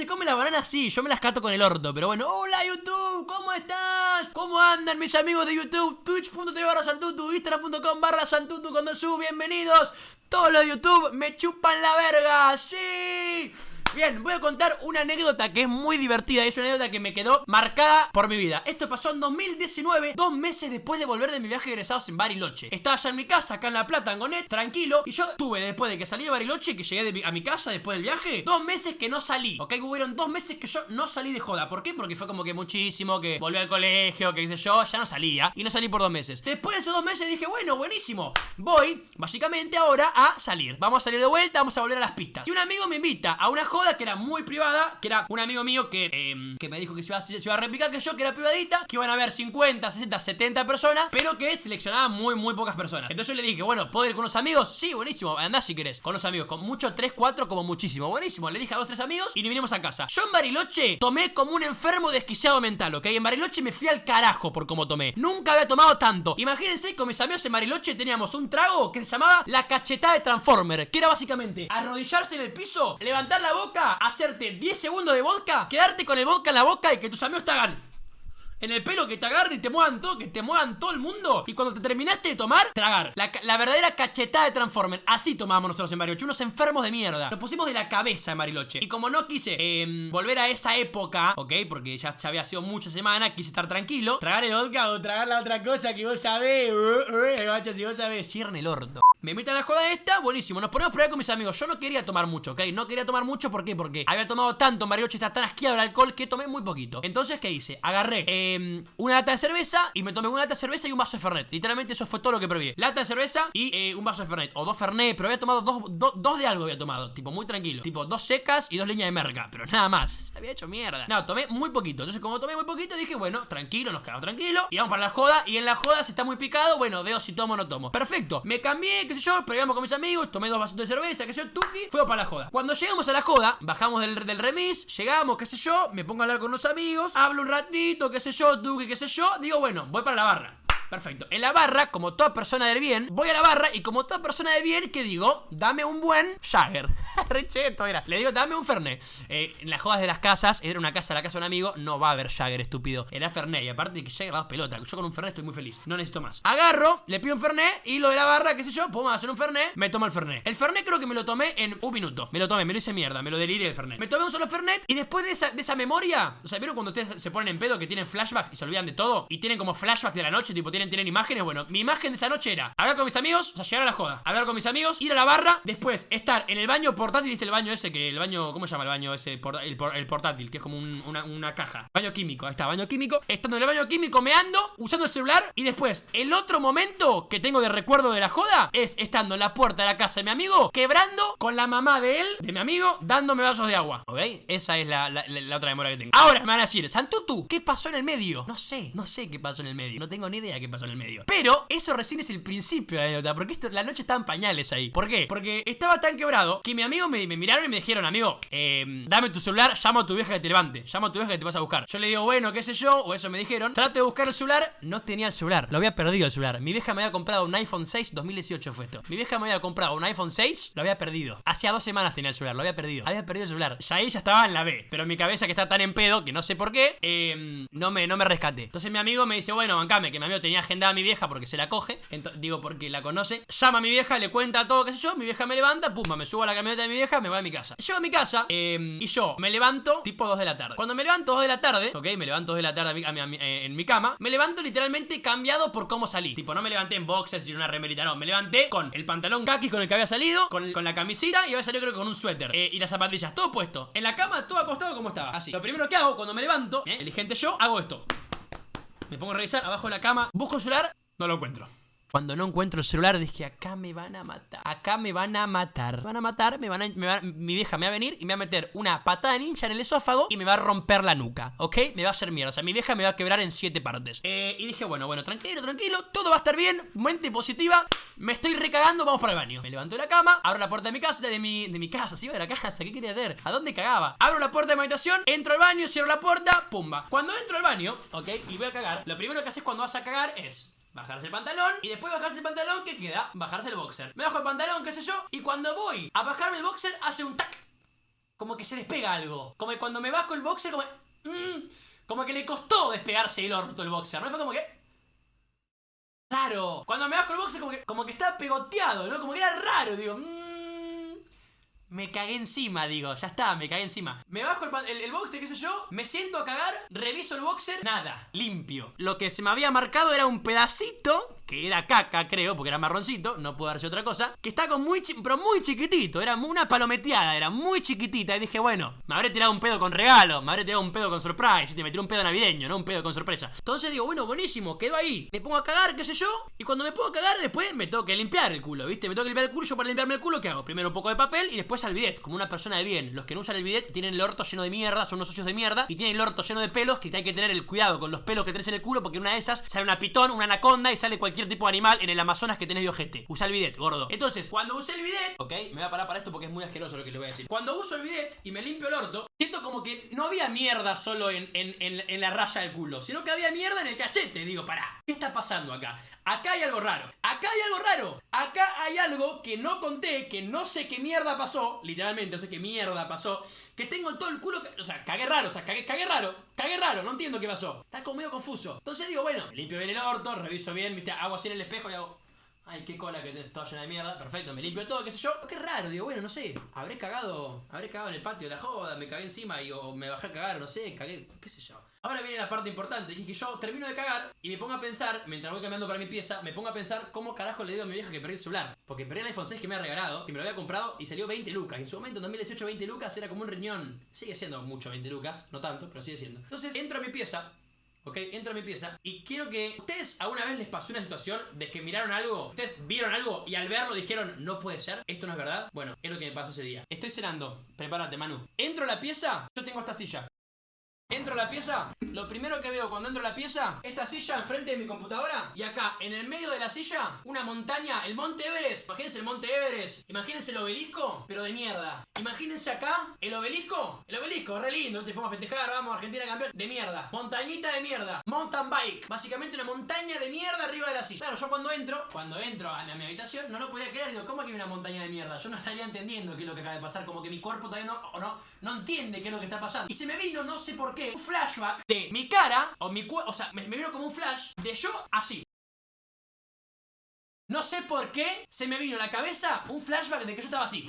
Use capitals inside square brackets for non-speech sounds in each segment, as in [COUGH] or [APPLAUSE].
se come la banana así, yo me las cato con el orto. Pero bueno, hola YouTube, ¿cómo estás? ¿Cómo andan mis amigos de YouTube? Twitch.tv barra Santutu, Instagram.com barra Santutu cuando subo, bienvenidos. Todos los de YouTube me chupan la verga, sí. Bien, voy a contar una anécdota que es muy divertida. Es una anécdota que me quedó marcada por mi vida. Esto pasó en 2019, dos meses después de volver de mi viaje de egresados en Bariloche. Estaba ya en mi casa, acá en La Plata, en Gonet, tranquilo. Y yo tuve, después de que salí de Bariloche, que llegué a mi casa después del viaje, dos meses que no salí. Ok, hubieron dos meses que yo no salí de joda. ¿Por qué? Porque fue como que muchísimo, que volví al colegio, que sé yo, ya no salía. Y no salí por dos meses. Después de esos dos meses dije, bueno, buenísimo. Voy, básicamente, ahora a salir. Vamos a salir de vuelta, vamos a volver a las pistas. Y un amigo me invita a una joda que era muy privada, que era un amigo mío que, em, que me dijo que se iba, a, replicar que yo, que era privadita, que iban a haber 50, 60, 70 personas, pero que seleccionaba muy, muy pocas personas. Entonces yo le dije, bueno, ¿puedo ir con unos amigos? Sí, buenísimo, andá si querés, con los amigos, con mucho 3, 4, como muchísimo, buenísimo. Le dije a dos, tres amigos y nos vinimos a casa. Yo en Bariloche tomé como un enfermo desquiciado mental, ¿ok? En Bariloche me fui al carajo por cómo tomé. Nunca había tomado tanto. Imagínense, con mis amigos en Bariloche teníamos un trago que se llamaba la cachetada de Transformer, que era básicamente arrodillarse en el piso, levantar la boca, hacerte 10 segundos de vodka, quedarte con el vodka en la boca y que tus amigos te hagan en el pelo que te agarren y te muevan todo, que te muevan todo el mundo. Y cuando te terminaste de tomar, tragar. La, verdadera cachetada de Transformer. Así tomábamos nosotros en Bariloche. Unos enfermos de mierda. Nos pusimos de la cabeza en Bariloche. Y como no quise em, volver a esa época, ¿ok? Porque ya, ya había sido mucha semana, quise estar tranquilo. Tragar el vodka o tragar la otra cosa que vos sabés. si vos sabés, cierren el orto. Me invitan a la joda esta, buenísimo. Nos ponemos a probar con mis amigos. Yo no quería tomar mucho, ¿ok? No quería tomar mucho, ¿por qué? Porque había tomado tanto en Bariloche, está tan asqueado el alcohol que tomé muy poquito. Entonces, ¿qué hice? Agarré em, una lata de cerveza y me tomé una lata de cerveza y un vaso de Fernet. Literalmente eso fue todo lo que probé. Lata de cerveza y eh, un vaso de Fernet. O dos Fernet, pero había tomado dos, dos de algo había tomado. Tipo, muy tranquilo. Tipo, dos secas y dos leñas de merca. Pero nada más. Se había hecho mierda. No, tomé muy poquito. Entonces, como tomé muy poquito, dije, bueno, tranquilo, nos quedamos tranquilos. Y vamos para la joda. Y en la joda, si está muy picado, bueno, veo si tomo o no tomo. Perfecto. Me cambié, qué sé yo, pero con amigos, tomé dos vasos de cerveza, qué sé yo, tuki, fuego para la joda. Cuando llegamos a la joda, bajamos del, del remis, llegamos, qué sé yo, me pongo a hablar con los amigos, hablo un ratito, qué sé yo, tuki, qué sé yo, digo, bueno, voy para la barra. Perfecto. En la barra, como toda persona de bien, voy a la barra y como toda persona de bien, ¿qué digo? Dame un buen Jagger. [LAUGHS] Recheto era. Le digo, dame un Fernet. Eh, en las jodas de las casas, era una casa, la casa de un amigo, no va a haber Jagger, estúpido. Era Fernet. Y aparte de que Jagger dos pelotas. Yo con un Fernet estoy muy feliz. No necesito más. Agarro, le pido un Fernet y lo de la barra, qué sé yo, podemos hacer un Fernet. Me tomo el Fernet. El Fernet creo que me lo tomé en un minuto. Me lo tomé, me lo hice mierda, me lo deliré el Fernet. Me tomé un solo Fernet y después de esa, de esa memoria, o sea, ¿vieron cuando ustedes se ponen en pedo que tienen flashbacks y se olvidan de todo? Y tienen como flashbacks de la noche, tipo, tienen, tienen imágenes, bueno mi imagen de esa noche era hablar con mis amigos, o sea, llegar a la joda, hablar con mis amigos, ir a la barra, después estar en el baño portátil, ¿viste el baño ese que el baño, ¿cómo se llama el baño ese? el, portátil, que es como una, caja. Baño químico, ahí está, baño químico. Estando en el baño químico, meando, usando el celular. Y después, el otro momento que tengo de recuerdo de la joda es estando en la puerta de la casa de mi amigo, quebrando con la mamá de él, de mi amigo, dándome vasos de agua. ¿Ok? Esa es la, otra memoria que tengo. Ahora me van a decir, Santutu, ¿qué pasó en el medio? No sé, no sé qué pasó en el medio. No tengo ni idea qué pasó en el medio. Pero eso recién es el principio de la anécdota, porque esto, la noche estaba en pañales ahí. ¿Por qué? Porque estaba tan quebrado que mi amigo me, miraron y me dijeron, amigo, eh, dame tu celular, llamo a tu vieja que te levante, llamo a tu vieja que te vas a buscar. Yo le digo, bueno, qué sé yo, o eso me dijeron. Trato de buscar el celular, no tenía el celular, lo había perdido el celular. Mi vieja me había comprado un iPhone 6, 2018 fue esto. Mi vieja me había comprado un iPhone 6, lo había perdido. Hacía dos semanas tenía el celular, lo había perdido. Había perdido el celular. Ya ahí ya estaba en la B, pero mi cabeza que está tan en pedo que no sé por qué, eh, no, me, no me rescaté. Entonces mi amigo me dice, bueno, bancame, que mi amigo tenía agendada a mi vieja porque se la coge digo porque la conoce. Llama a mi vieja, le cuenta todo, qué sé yo. Mi vieja me levanta, pumba, me subo a la camioneta de mi vieja, me voy a mi casa. Llego a mi casa em, y yo me levanto tipo 2 de la tarde. Cuando me levanto 2 de la tarde, ok, me levanto 2 de la tarde eh, en mi cama, me levanto literalmente cambiado por cómo salí. Tipo, no me levanté en boxers y una remerita, no. Me levanté con el pantalón kaki con el que había salido, con, la camisita y había salido creo que con un suéter. Eh, y las zapatillas, todo puesto. En la cama, todo acostado como estaba. Así. Lo primero que hago cuando me levanto, eh, eligente yo, hago esto. Me pongo a revisar abajo de la cama, busco el celular, no lo encuentro. Cuando no encuentro el celular dije, acá me van a matar. Acá me van a matar. Me van a matar, me van a, mi vieja me va a venir y me va a meter una patada ninja en el esófago y me va a romper la nuca, ¿ok? Me va a hacer mierda. O sea, mi vieja me va a quebrar en siete partes. Eh, y dije, bueno, bueno, tranquilo, tranquilo, todo va a estar bien, mente positiva. Me estoy recagando, vamos para el baño. Me levanto de la cama, abro la puerta de mi casa, de mi, de mi casa, sí, de la casa, ¿qué quería hacer? ¿A dónde cagaba? Abro la puerta de mi habitación, entro al baño, cierro la puerta, pumba. Cuando entro al baño, ¿ok? Y voy a cagar, lo primero que haces cuando vas a cagar es bajarse el pantalón y después bajarse el pantalón, ¿qué queda? Bajarse el boxer. Me bajo el pantalón, qué sé yo, y cuando voy a bajarme el boxer, hace un tac. como que se despega algo. Como que cuando me bajo el boxer, como. mm, como que le costó despegarse el orto el boxer, ¿no? Fue como que. Raro. Cuando me bajo el boxer, como que, como que estaba pegoteado, ¿no? Como que era raro, digo. mm, me cagué encima, digo, ya está, me cagué encima. Me bajo el, boxer, qué sé yo, me siento a cagar, reviso el boxer, nada, limpio. Lo que se me había marcado era un pedacito, que era caca, creo, porque era marroncito, no pudo darse otra cosa, que está con muy, pero muy chiquitito, era una palometeada, era muy chiquitita. Y dije, bueno, me habré tirado un pedo con regalo, me habré tirado un pedo con surprise, y me tiré un pedo navideño, no un pedo con sorpresa. Entonces digo, bueno, buenísimo, quedo ahí, me pongo a cagar, qué sé yo, y cuando me pongo a cagar, después me tengo que limpiar el culo, ¿viste? Me tengo que limpiar el culo, yo para limpiarme el culo, ¿qué hago? Primero un poco de papel y después al bidet, como una persona de bien. Los que no usan el bidet tienen el orto lleno de mierda, son unos socios de mierda, y tienen el orto lleno de pelos, que hay que tener el cuidado con los pelos que tenés en el culo, porque una de esas sale una pitón, una anaconda y sale cualquier tipo de animal en el Amazonas que tenés de ojete. Usa el bidet, gordo. Entonces, cuando usé el bidet, ok, me voy a parar para esto porque es muy asqueroso lo que le voy a decir. Cuando uso el bidet y me limpio el orto, siento como que no había mierda solo en, en, en, en la raya del culo, sino que había mierda en el cachete. Digo, pará, ¿qué está pasando acá? Acá hay algo raro. Acá hay algo raro. Acá hay algo que no conté, que no sé qué mierda pasó. Literalmente, no sé qué mierda pasó. Que tengo en todo el culo. O sea, cagué raro, o sea, cagué, cagué raro. Cagué raro, no entiendo qué pasó. Está como medio confuso. Entonces digo, bueno, limpio bien el orto, reviso bien, viste, hago así en el espejo y hago. Ay, qué cola que tenés toda llena de mierda. Perfecto, me limpio todo, qué sé yo. Qué raro, digo, bueno, no sé. Habré cagado. Habré cagado en el patio de la joda, me cagué encima y o me bajé a cagar, no sé, cagué, qué sé yo. Ahora viene la parte importante, que es que yo termino de cagar y me pongo a pensar, mientras voy caminando para mi pieza, me pongo a pensar cómo carajo le digo a mi vieja que perdí el celular. Porque perdí el iPhone 6 que me ha regalado, que me lo había comprado y salió 20 lucas. Y en su momento, en 2018, 20 lucas era como un riñón. Sigue siendo mucho 20 lucas, no tanto, pero sigue siendo. Entonces entro a mi pieza, Ok, entro a mi pieza y quiero que. ¿Ustedes alguna vez les pasó una situación de que miraron algo? ¿Ustedes vieron algo y al verlo dijeron, no puede ser? ¿Esto no es verdad? Bueno, es lo que me pasó ese día. Estoy cenando. Prepárate, Manu. Entro a la pieza, yo tengo esta silla. Entro a la pieza, lo primero que veo cuando entro a la pieza, esta silla enfrente de mi computadora y acá, en el medio de la silla, una montaña, el Monte Everest. Imagínense el Monte Everest, imagínense el obelisco, pero de mierda. Imagínense acá, el obelisco, el obelisco, re lindo, te fuimos a festejar, vamos, Argentina campeón, de mierda. Montañita de mierda, mountain bike, básicamente una montaña de mierda arriba de la silla. Claro, yo cuando entro, cuando entro a, mi habitación, no lo podía creer, digo, ¿cómo que hay una montaña de mierda? Yo no estaría entendiendo qué es lo que acaba de pasar, como que mi cuerpo todavía no, no, no entiende qué es lo que está pasando. Y se me vino, no sé por qué, un flashback de mi cara, o mi cuerpo, o sea, me, me vino como un flash de yo así. No sé por qué se me vino a la cabeza un flashback de que yo estaba así.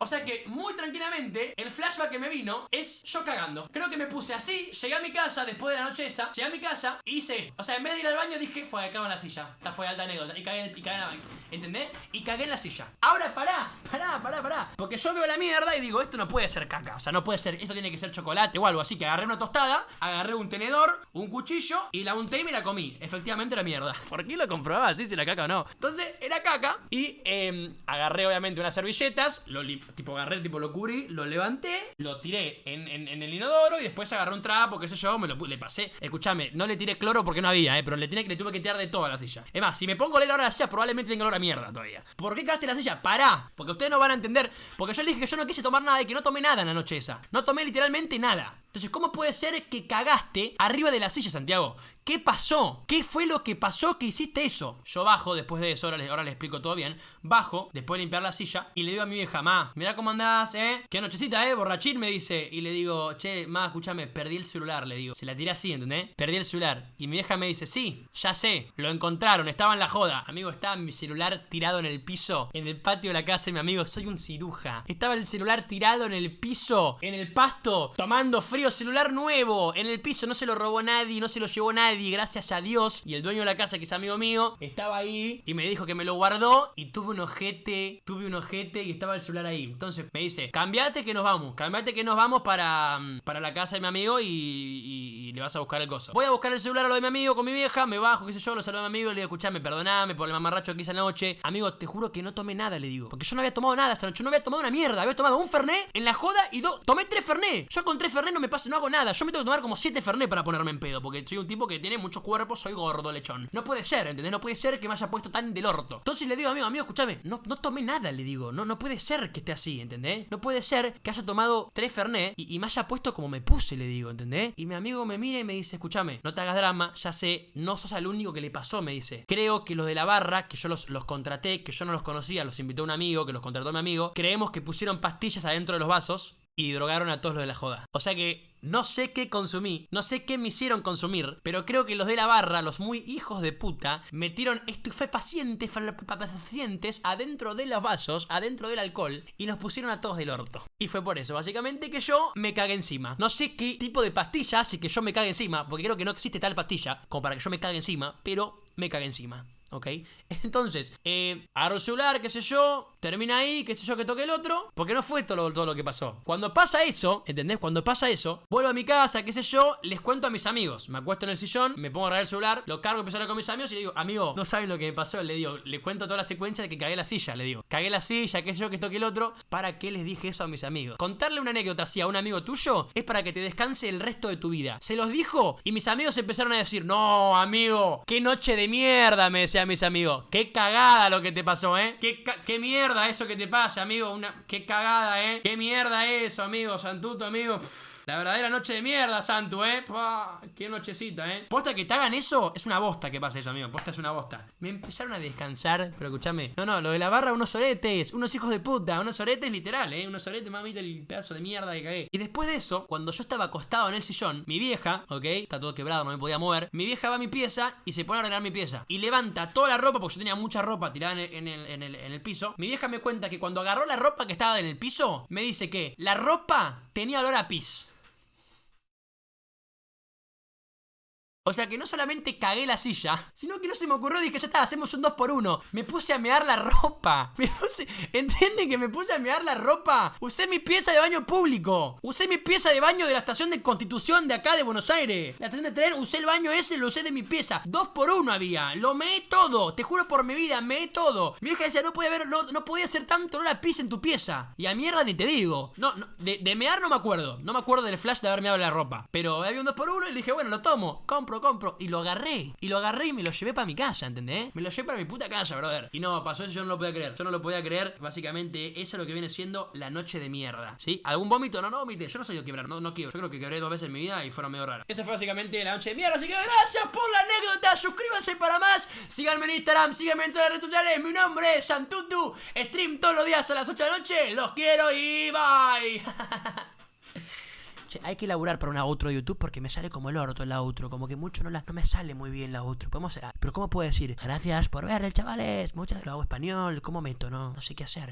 O sea que muy tranquilamente el flashback que me vino es yo cagando. Creo que me puse así, llegué a mi casa después de la noche esa, llegué a mi casa y hice esto. O sea, en vez de ir al baño dije, fue, cago en la silla. Esta fue alta anécdota. Y cagué en, el, y cagué en la ¿Entendés? Y cagué en la silla. Ahora pará, pará, pará, pará. Porque yo veo la mierda y digo, esto no puede ser caca. O sea, no puede ser, esto tiene que ser chocolate o algo así. Que agarré una tostada, agarré un tenedor, un cuchillo y la unté y me la comí. Efectivamente era mierda. [LAUGHS] ¿Por qué lo comprobaba así si era caca o no? Entonces era caca y eh, agarré obviamente unas servilletas, lo lim- tipo agarré, tipo lo cubrí, lo levanté, lo tiré en, en- el inodoro y después agarré un trapo, qué sé yo, me lo le pasé. Escúchame, no le tiré cloro porque no había, eh, pero le, tuve que tirar de toda la silla. Es más, si me pongo a leer ahora la silla, probablemente tenga olor a mierda todavía. ¿Por qué cagaste la silla? Pará, porque ustedes no van a entender. Porque yo les dije que yo no quise tomar nada y que no tomé nada en la noche esa. No tomé literalmente nada. Entonces, ¿cómo puede ser que cagaste arriba de la silla, Santiago? ¿Qué pasó? ¿Qué fue lo que pasó que hiciste eso? Yo bajo después de eso, ahora ahora les explico todo bien. Bajo, después de limpiar la silla, y le digo a mi vieja, ma, mirá cómo andás, eh. Qué nochecita, eh, borrachín, me dice. Y le digo, che, ma, escúchame, perdí el celular, le digo. Se la tiré así, ¿entendés? Perdí el celular. Y mi vieja me dice, sí, ya sé, lo encontraron, estaba en la joda. Amigo, estaba mi celular tirado en el piso, en el patio de la casa mi amigo, soy un ciruja. Estaba el celular tirado en el piso, en el pasto, tomando frío, celular nuevo, en el piso, no se lo robó nadie, no se lo llevó nadie, gracias a Dios. Y el dueño de la casa, que es amigo mío, estaba ahí y me dijo que me lo guardó y tuve un ojete, tuve un ojete y estaba el celular ahí. Entonces me dice, cambiate que nos vamos, cambiate que nos vamos para, mm, para la casa de mi amigo y, y- le vas a buscar el coso. Voy a buscar el celular a lo de mi amigo con mi vieja, me bajo, qué sé yo, lo saludo a mi amigo le digo, escuchame, perdoname por el mamarracho que hice anoche. Amigo, te juro que no tomé nada, le digo. Porque yo no había tomado nada esa noche, no había tomado una mierda, había tomado un fernet en la joda y dos, tomé tres fernet. Yo con tres fernet no me pasa, no hago nada. Yo me tengo que tomar como siete fernet para ponerme en pedo, porque soy un tipo que tiene mucho cuerpo, soy gordo, lechón. No puede ser, ¿entendés? No puede ser que me haya puesto tan del orto. Entonces le digo, amigo, amigo, escúchame, no, no tomé nada, le digo. No, no puede ser que esté así, ¿entendés? No puede ser que haya tomado tres fernet y, me haya puesto como me puse, le digo, ¿entendés? Y mi amigo me mira y me dice, escúchame, no te hagas drama, ya sé, no sos el único que le pasó, me dice. Creo que los de la barra, que yo los, los contraté, que yo no los conocía, los invitó un amigo, que los contrató mi amigo, creemos que pusieron pastillas adentro de los vasos y drogaron a todos los de la joda. O sea que no sé qué consumí, no sé qué me hicieron consumir, pero creo que los de la barra, los muy hijos de puta, metieron estupefacientes pacientes adentro de los vasos, adentro del alcohol, y nos pusieron a todos del orto. Y fue por eso, básicamente, que yo me cagué encima. No sé qué tipo de pastilla hace que yo me cague encima, porque creo que no existe tal pastilla como para que yo me cague encima, pero me cagué encima. ¿Ok? [LAUGHS] Entonces, eh, celular, qué sé yo, termina ahí, qué sé yo, que toque el otro, porque no fue todo, todo lo que pasó. Cuando pasa eso, ¿entendés? Cuando pasa eso, vuelvo a mi casa, qué sé yo, les cuento a mis amigos. Me acuesto en el sillón, me pongo a agarrar el celular, lo cargo, empiezo a con mis amigos y le digo, amigo, no saben lo que me pasó. Le digo, le cuento toda la secuencia de que cagué la silla, le digo, cagué la silla, qué sé yo, que toque el otro. ¿Para qué les dije eso a mis amigos? Contarle una anécdota así a un amigo tuyo es para que te descanse el resto de tu vida. Se los dijo y mis amigos empezaron a decir, no, amigo, qué noche de mierda, me mis amigos. Qué cagada lo que te pasó, ¿eh? Qué, qué mierda eso que te pasa, amigo. Una, qué cagada, ¿eh? Qué mierda eso, amigo. Santuto, amigo. La verdadera noche de mierda, Santu, ¿eh? qué nochecita, ¿eh? Posta que te hagan eso, es una bosta que pase eso, amigo. Posta es una bosta. Me empezaron a descansar, pero escúchame. No, no, lo de la barra, unos oretes, unos hijos de puta, unos oretes literal, ¿eh? Unos oretes, mamita, el pedazo de mierda que cagué. Y después de eso, cuando yo estaba acostado en el sillón, mi vieja, ¿ok? Está todo quebrado, no me podía mover. Mi vieja va a mi pieza y se pone a arreglar mi pieza. Y levanta toda la ropa, porque yo tenía mucha ropa tirada en el, en el, en el piso. Mi vieja me cuenta que cuando agarró la ropa que estaba en el piso, me dice que la ropa tenía olor a pis. O sea que no solamente cagué la silla, sino que no se me ocurrió, dije, ya está, hacemos un 2 por 1 Me puse a mear la ropa. [LAUGHS] ¿Entienden que me puse a mear la ropa? Usé mi pieza de baño público. Usé mi pieza de baño de la estación de Constitución de acá de Buenos Aires. La estación de tren, usé el baño ese, lo usé de mi pieza. 2 por 1 había. Lo meé todo. Te juro por mi vida, meé todo. Mi hija decía, no podía haber, no, no podía ser tanto olor a pis en tu pieza. Y a mierda ni te digo. No, no de, mear no me acuerdo. No me acuerdo del flash de haber meado la ropa. Pero había un 2 por 1 y le dije, bueno, lo tomo. Compro compro, Y lo agarré. Y lo agarré y me lo llevé para mi casa, ¿entendés? Me lo llevé para mi puta casa, brother. Y no, pasó eso, yo no lo podía creer. Yo no lo podía creer. Básicamente, eso es lo que viene siendo la noche de mierda. ¿Sí? ¿Algún vómito? No, no vomité. Yo no soy yo quebrar, no, no quiero. Yo creo que quebré dos veces en mi vida y fueron medio raras. Esa fue básicamente la noche de mierda. Así que gracias por la anécdota. Suscríbanse para más. Síganme en Instagram, síganme en todas las redes sociales. Mi nombre es Santutu. Stream todos los días a las 8 de la noche. Los quiero y bye. [LAUGHS] hay que elaborar para una outro de YouTube porque me sale como el orto la outro. Como que mucho no, la, no me sale muy bien la outro. Podemos, pero ¿cómo puedo decir? Gracias por ver, chavales. Muchas lo hago español. ¿Cómo meto? No, no sé qué hacer.